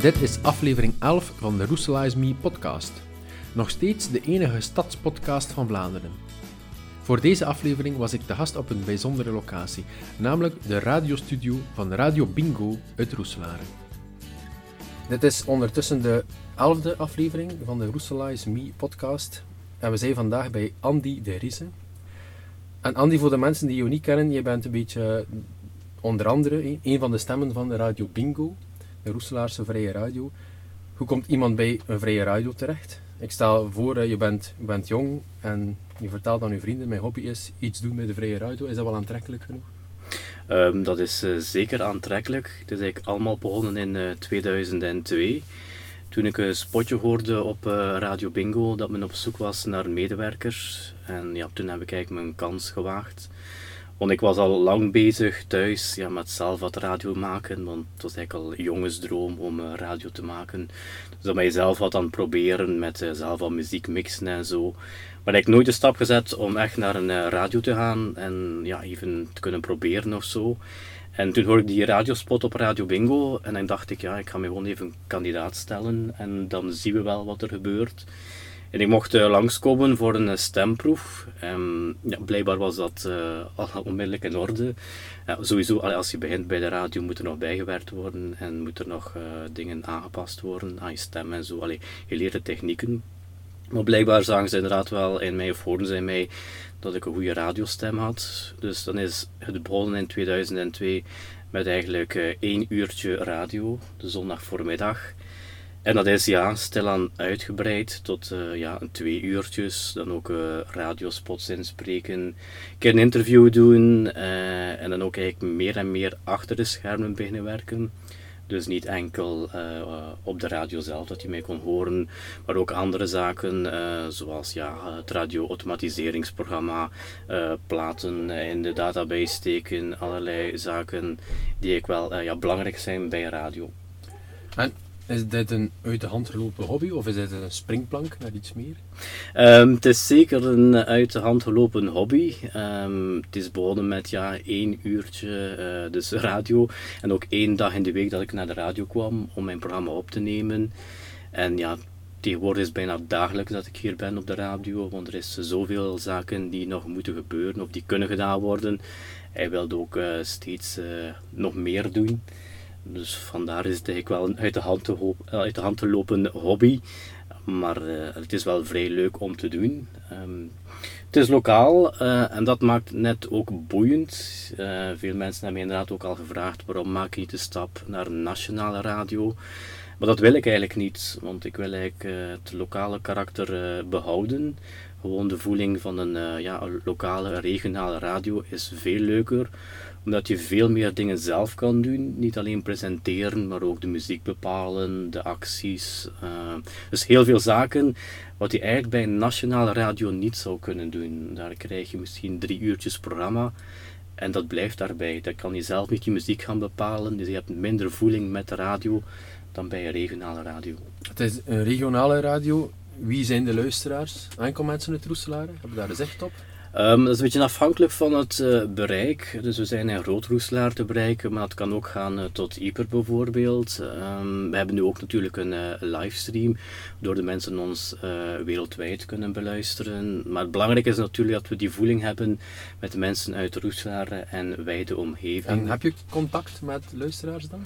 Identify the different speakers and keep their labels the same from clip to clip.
Speaker 1: Dit is aflevering 11 van de Roeselaars Me podcast. Nog steeds de enige stadspodcast van Vlaanderen. Voor deze aflevering was ik te gast op een bijzondere locatie, namelijk de radiostudio van Radio Bingo uit Roeselare. Dit is ondertussen de elfde aflevering van de Roeselaars Me podcast. En we zijn vandaag bij Andy de Riese. En Andy, voor de mensen die je niet kennen, je bent een beetje onder andere een van de stemmen van Radio Bingo, de Roeselaarse vrije radio. Hoe komt iemand bij een vrije radio terecht? Ik stel voor, eh, je bent, bent jong en je vertelt aan je vrienden, mijn hobby is iets doen met de vrije radio. Is dat wel aantrekkelijk genoeg?
Speaker 2: Um, dat is uh, zeker aantrekkelijk. Het is eigenlijk allemaal begonnen in uh, 2002. Toen ik een spotje hoorde op uh, Radio Bingo dat men op zoek was naar medewerkers. En ja, toen heb ik eigenlijk mijn kans gewaagd. Want ik was al lang bezig thuis ja, met zelf wat radio maken. Want het was eigenlijk al jongensdroom om uh, radio te maken. Dus dat je zelf wat aan het proberen met uh, zelf wat muziek mixen en zo. Maar ik heb nooit de stap gezet om echt naar een uh, radio te gaan en ja, even te kunnen proberen of zo. En toen hoorde ik die radiospot op Radio Bingo en dan dacht ik, ja, ik ga me gewoon even kandidaat stellen en dan zien we wel wat er gebeurt. En ik mocht uh, langskomen voor een uh, stemproef. Um, ja, blijkbaar was dat uh, al onmiddellijk in orde. sowieso, als je begint bij de radio, moet er nog bijgewerkt worden en moeten er nog dingen aangepast worden aan je stem en zo. Allee, je leert de technieken. Maar blijkbaar zagen ze inderdaad wel in mij of hoorden ze in mij dat ik een goede radiostem had. Dus dan is het begonnen in 2002 met eigenlijk één uurtje radio, de zondag voormiddag. En dat is ja, stilaan uitgebreid tot uh, ja, twee uurtjes. Dan ook uh, radiospots inspreken, een keer een interview doen uh, en dan ook eigenlijk meer en meer achter de schermen beginnen werken. Dus niet enkel op de radio zelf dat je mij kon horen, maar ook andere zaken zoals ja, het radio-automatiseringsprogramma, platen in de database steken, allerlei zaken die ik wel ja, belangrijk zijn bij radio.
Speaker 1: En is dit een uit de hand gelopen hobby of is dit een springplank naar iets meer?
Speaker 2: Um, het is zeker een uit de hand gelopen hobby. Um, het is begonnen met ja, één uurtje uh, dus radio en ook één dag in de week dat ik naar de radio kwam om mijn programma op te nemen. En ja, tegenwoordig is het bijna dagelijks dat ik hier ben op de radio, want er is zoveel zaken die nog moeten gebeuren of die kunnen gedaan worden. Hij wilde ook uh, steeds uh, nog meer doen. Dus vandaar is het eigenlijk wel een uit de hand te, hoop, uit de hand te lopen hobby. Maar uh, het is wel vrij leuk om te doen. Um, het is lokaal uh, en dat maakt net ook boeiend. Veel mensen hebben me inderdaad ook al gevraagd waarom maak je niet de stap naar nationale radio. Maar dat wil ik eigenlijk niet, want ik wil eigenlijk het lokale karakter behouden. Gewoon de voeling van een, ja, lokale, regionale radio is veel leuker omdat je veel meer dingen zelf kan doen. Niet alleen presenteren, maar ook de muziek bepalen, de acties. Uh, dus heel veel zaken wat je eigenlijk bij nationale radio niet zou kunnen doen. Daar krijg je misschien drie uurtjes programma. En dat blijft daarbij. Dan kan je zelf niet je muziek gaan bepalen. Dus je hebt minder voeling met de radio dan bij een regionale radio.
Speaker 1: Het is een regionale radio. Wie zijn de luisteraars? Enkel mensen uit Roeselare? Hebben daar recht op?
Speaker 2: Um, dat is een beetje afhankelijk van het uh, bereik. Dus we zijn in Roodroeslaar te bereiken, maar het kan ook gaan uh, tot Ieper bijvoorbeeld. Um, we hebben nu ook natuurlijk een uh, livestream, waardoor de mensen ons wereldwijd kunnen beluisteren. Maar het belangrijke is natuurlijk dat we die voeling hebben met de mensen uit Roeslaar en wijde omgeving.
Speaker 1: En heb je contact met luisteraars dan?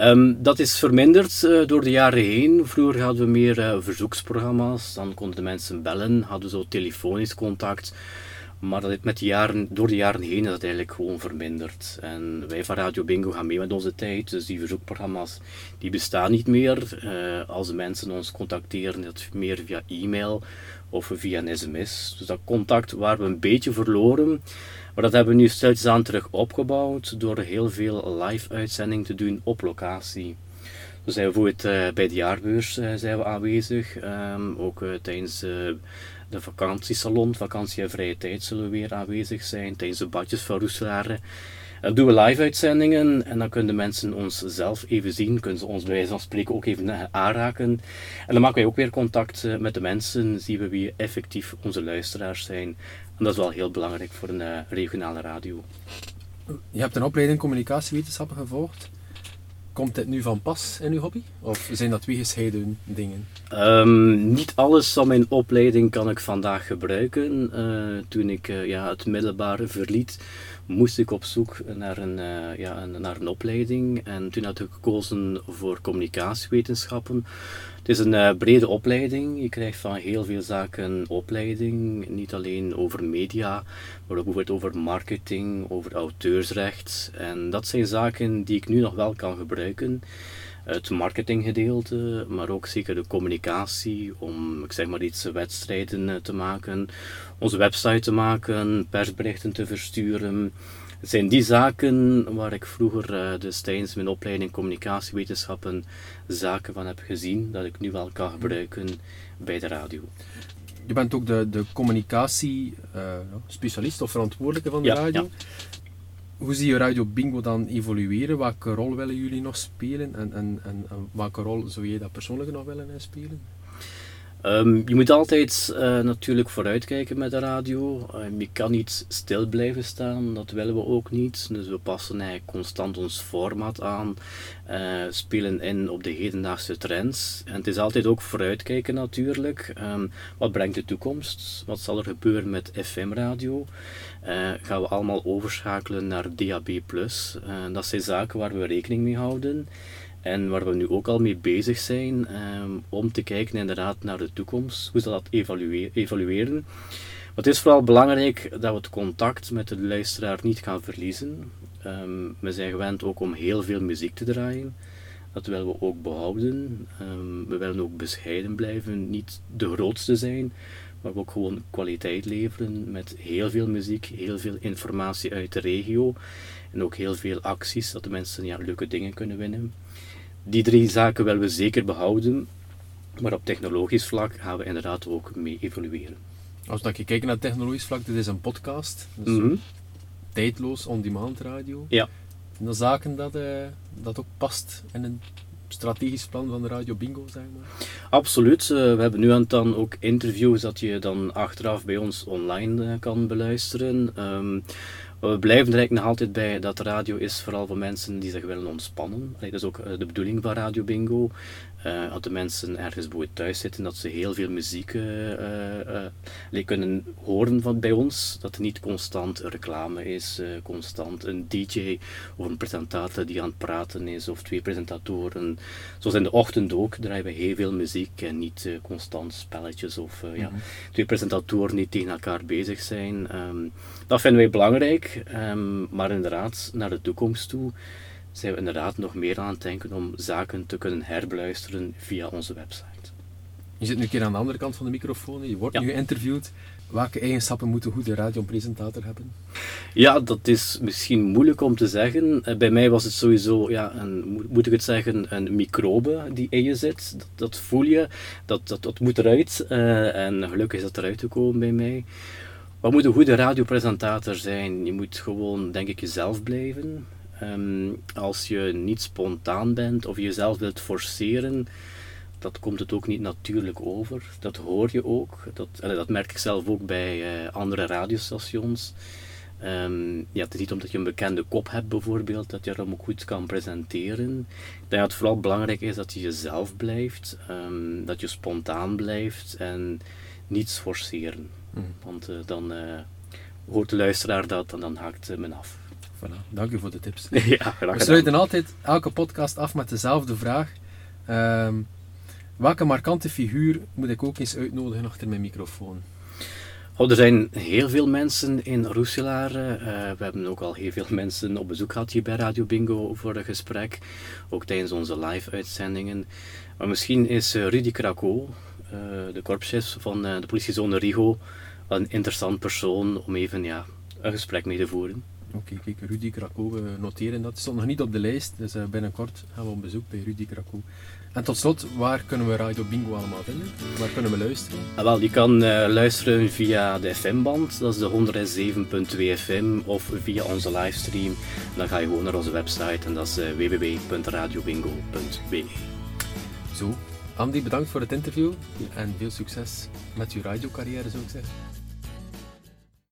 Speaker 2: Um, dat is verminderd door de jaren heen. Vroeger hadden we meer verzoeksprogramma's, dan konden de mensen bellen, hadden we zo telefonisch contact. Maar dat met de jaren, door de jaren heen is dat eigenlijk gewoon verminderd. En wij van Radio Bingo gaan mee met onze tijd. Dus die verzoekprogramma's die bestaan niet meer. Uh, als mensen ons contacteren, dat meer via e-mail of via een sms. Dus dat contact waren we een beetje verloren. Maar dat hebben we nu steeds aan terug opgebouwd door heel veel live uitzending te doen op locatie. Dus zijn we bijvoorbeeld uh, bij de jaarbeurs uh, zijn we aanwezig. Um, ook tijdens de vakantiesalon, vakantie en vrije tijd zullen weer aanwezig zijn tijdens de badjes van Roeselare. Dan doen we live-uitzendingen en dan kunnen mensen ons zelf even zien, kunnen ze ons bij wijze van spreken ook even aanraken. En dan maken wij ook weer contact eh, met de mensen, zien we wie effectief onze luisteraars zijn. En dat is wel heel belangrijk voor een regionale radio.
Speaker 1: Je hebt een opleiding communicatiewetenschappen gevolgd. Komt dit nu van pas in uw hobby? Of zijn dat twee gescheiden dingen?
Speaker 2: Um, niet alles van mijn opleiding kan ik vandaag gebruiken. Uh, toen ik uh, ja, het middelbare verliet, moest ik op zoek naar een, uh, ja, een, naar een opleiding. En toen had ik gekozen voor communicatiewetenschappen. Het is een brede opleiding. Je krijgt van heel veel zaken opleiding. Niet alleen over media, maar ook over marketing, over auteursrecht. En dat zijn zaken die ik nu nog wel kan gebruiken het marketinggedeelte, maar ook zeker de communicatie om, ik zeg maar iets, wedstrijden eh, te maken, onze website te maken, persberichten te versturen. Het zijn die zaken waar ik vroeger uh, dus tijdens mijn opleiding communicatiewetenschappen zaken van heb gezien, dat ik nu wel kan gebruiken bij de radio.
Speaker 1: Je bent ook de, de communicatie uh, specialist of verantwoordelijke van de radio. Ja. Hoe zie je Radio Bingo dan evolueren? Welke rol willen jullie nog spelen? En, en, en, welke rol zou je dat persoonlijk nog willen spelen?
Speaker 2: Um, je moet altijd uh, natuurlijk vooruitkijken met de radio. Um, je kan niet stil blijven staan, dat willen we ook niet. Dus we passen eigenlijk constant ons format aan, uh, spelen in op de hedendaagse trends. En het is altijd ook vooruitkijken natuurlijk. Um, wat brengt de toekomst? Wat zal er gebeuren met FM-radio? Uh, gaan we allemaal overschakelen naar DAB+. dat zijn zaken waar we rekening mee houden. En waar we nu ook al mee bezig zijn, um, om te kijken inderdaad naar de toekomst. Hoe zal dat evalueren? Maar het is vooral belangrijk dat we het contact met de luisteraar niet gaan verliezen. Um, we zijn gewend ook om heel veel muziek te draaien. Dat willen we ook behouden. Um, we willen ook bescheiden blijven, niet de grootste zijn, maar ook gewoon kwaliteit leveren met heel veel muziek, heel veel informatie uit de regio en ook heel veel acties, dat de mensen ja, leuke dingen kunnen winnen. Die drie zaken willen we zeker behouden, maar op technologisch vlak gaan we inderdaad ook mee evolueren.
Speaker 1: Als je kijkt naar technologisch vlak, dit is een podcast, dus mm tijdloos on-demand radio.
Speaker 2: Ja.
Speaker 1: Zaken dat, uh, dat ook past in een strategisch plan van de Radio Bingo, zeg maar?
Speaker 2: Absoluut. Uh, we hebben nu aan dan ook interviews dat je dan achteraf bij ons online uh, kan beluisteren. Um, we blijven er eigenlijk nog altijd bij dat radio is vooral voor mensen die zich willen ontspannen. dat is ook eh, de bedoeling van Radio Bingo. Uh, als de mensen ergens thuis zitten, dat ze heel veel muziek uh, kunnen horen van bij ons. Dat er niet constant reclame is, constant een DJ of een presentator die aan het praten is, of twee presentatoren. Zoals in de ochtend ook, draaien we heel veel muziek en niet constant spelletjes of ja, mhm. twee presentatoren die tegen elkaar bezig zijn. Um, dat vinden wij belangrijk, um, maar inderdaad, naar de toekomst toe zijn we inderdaad nog meer aan het denken om zaken te kunnen herbeluisteren via onze website.
Speaker 1: Je zit nu een keer aan de andere kant van de microfoon, je wordt nu geïnterviewd. Welke eigenschappen moet een goede radiopresentator hebben?
Speaker 2: Ja, dat is misschien moeilijk om te zeggen. Eh, bij mij was het sowieso, ja, een, moet ik het zeggen, een microbe die in je zit. Dat, dat voel je, dat, dat, dat moet eruit. Uh, en gelukkig is dat eruit gekomen bij mij. Wat moet een goede radiopresentator zijn? Je moet gewoon, denk ik, jezelf blijven. Ehm, als je niet spontaan bent of jezelf wilt forceren, dat komt het ook niet natuurlijk over. Dat hoor je ook. Dat, dat merk ik zelf ook bij uh, andere radiostations. Um, ja, het is niet omdat je een bekende kop hebt bijvoorbeeld, dat je hem ook goed kan presenteren. Ik denk dat het vooral belangrijk is dat je jezelf blijft, um, dat je spontaan blijft en niets forceren. Mm. Want uh, dan uh, hoort de luisteraar dat en dan haakt men af.
Speaker 1: Voilà, dank u voor de tips.
Speaker 2: ja,
Speaker 1: We sluiten altijd elke podcast af met dezelfde vraag. Um, welke markante figuur moet ik ook eens uitnodigen achter mijn microfoon?
Speaker 2: Oh, er zijn heel veel mensen in Roeselaar. Uh, we hebben ook al heel veel mensen op bezoek gehad hier bij Radio Bingo voor een gesprek. Ook tijdens onze live-uitzendingen. Maar misschien is uh, Rudy Krakow, uh, de korpschef van de politiezone Rigo, een interessant persoon om even ja, een gesprek mee te voeren.
Speaker 1: Oké, kijk, Rudy Krakow, we noteren dat. Het stond nog niet op de lijst, dus uh, binnenkort gaan we op bezoek bij Rudy Krakow. En tot slot, waar kunnen we Radio Bingo allemaal vinden? Waar kunnen we luisteren?
Speaker 2: Ah, wel, je kan uh, luisteren via de FM-band, dat is de 107.2 FM, of via onze livestream. Dan ga je gewoon naar onze website en dat is uh, www.radiobingo.be.
Speaker 1: Zo, Andy, bedankt voor het interview en veel succes met je radiocarrière, zou ik zeggen.